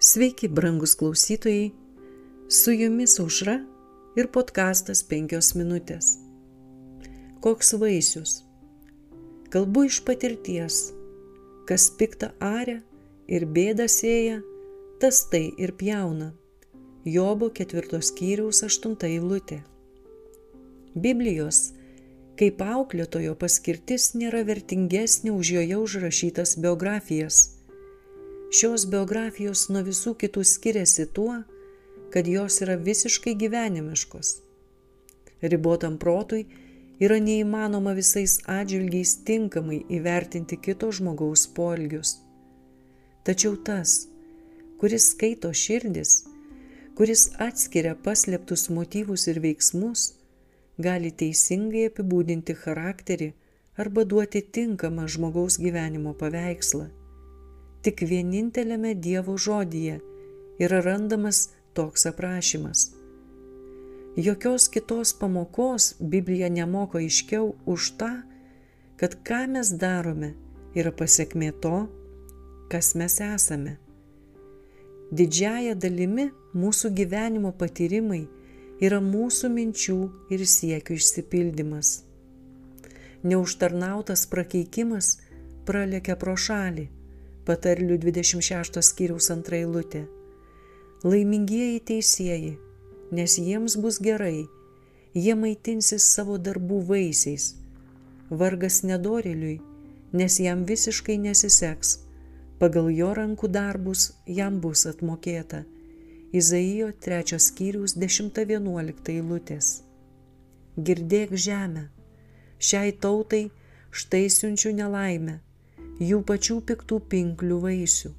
Sveiki, brangus klausytojai, su jumis aušra ir podkastas penkios minutės. Koks vaisius? Kalbu iš patirties, kas piktą arę ir bėdą sėja, tas tai ir pjauna. Jobo ketvirtos skyriaus aštunta eilutė. Biblijos kaip auklėtojo paskirtis nėra vertingesnė už joje užrašytas biografijas Šios biografijos nuo visų kitų skiriasi tuo, kad jos yra visiškai gyvenimiškos. Ribotam protui yra neįmanoma visais atžvilgiais tinkamai įvertinti kito žmogaus poelgius. Tačiau tas, kuris skaito širdis, kuris atskiria paslėptus motyvus ir veiksmus, gali teisingai apibūdinti charakterį arba duoti tinkamą žmogaus gyvenimo paveikslą Tik vieninteliame Dievo žodyje yra randamas toks aprašymas. Jokios kitos pamokos Biblija nemoko aiškiau už tą, kad ką mes darome yra pasiekmė to, kas mes esame. Didžiaja dalimi mūsų gyvenimo patyrimai yra mūsų minčių ir siekių išsipildymas. Neužtarnautas prakeikimas pralekia pro šalį Patarlių 26 skyriaus antra eilutė. Laimingieji teisėjai, nes jiems bus gerai, jie maitinsis savo darbų vaisiais. Vargas nedoriliui, nes jam visiškai nesiseks, pagal jo rankų darbus jam bus atmokėta. Izaijo 3 skyriaus 10-11 eilutės. Girdėk žemę, šiai tautai štai siunčiu nelaimę jų pačių piktų pinklių vaisių,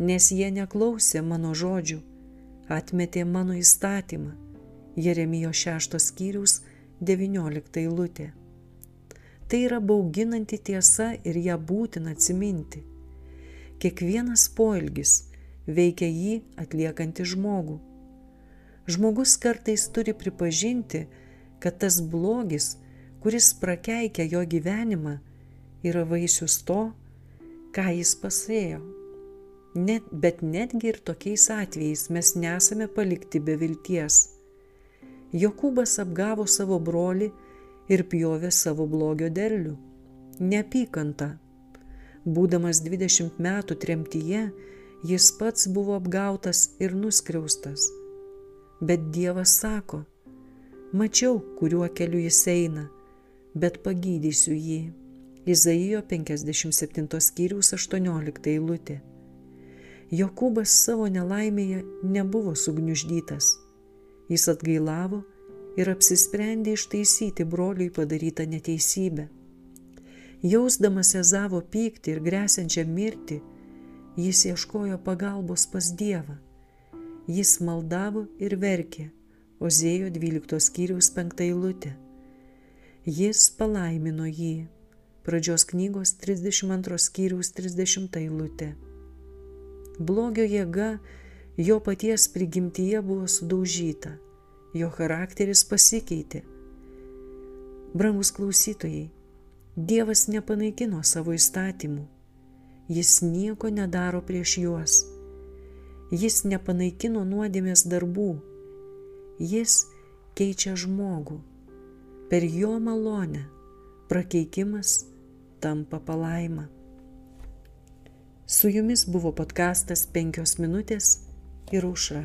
nes jie neklausė mano žodžių, atmetė mano įstatymą. Jeremijo 6 skyrius 19 eilutė. Tai yra bauginanti tiesa ir ją būtina atsiminti. Kiekvienas poelgis veikia jį atliekantį žmogų. Žmogus kartais turi pripažinti, kad tas blogis, kuris prakeikia jo gyvenimą, yra vaisius to, ką jis pasėjo. Net, bet netgi ir tokiais atvejais mes nesame palikti be vilties. Jokūbas apgavo savo brolį ir pjovė savo blogio derlių - neapykantą. Būdamas 20 metų tremtyje, jis pats buvo apgautas ir nuskriaustas. Bet Dievas sako, mačiau, kuriuo keliu jis eina, bet pagydysiu jį. Izaijo 57 skyriaus 18 eilutė. Jokūbas savo nelaimėje nebuvo sugniuždytas. Jis atgailavo ir apsisprendė ištaisyti broliui padarytą neteisybę. Jausdamas Ezavo pyktį ir grėsiančią mirtį, jis ieškojo pagalbos pas Dievą. Jis maldavo ir verkė, Ozėjo 12 skyriaus 5 eilutė. Jis palaimino jį Pradžios knygos 32 skyriaus 30 eilutė. Blogio jėga jo paties prigimtyje buvo sudaužyta, jo charakteris pasikeitė. Brangus klausytojai, Dievas nepanaikino savo įstatymų, jis nieko nedaro prieš juos, jis nepanaikino nuodėmės darbų, jis keičia žmogų, per jo malonę, prakeikimas tampa palaima. Su jumis buvo podkastas penkios minutės ir aušra.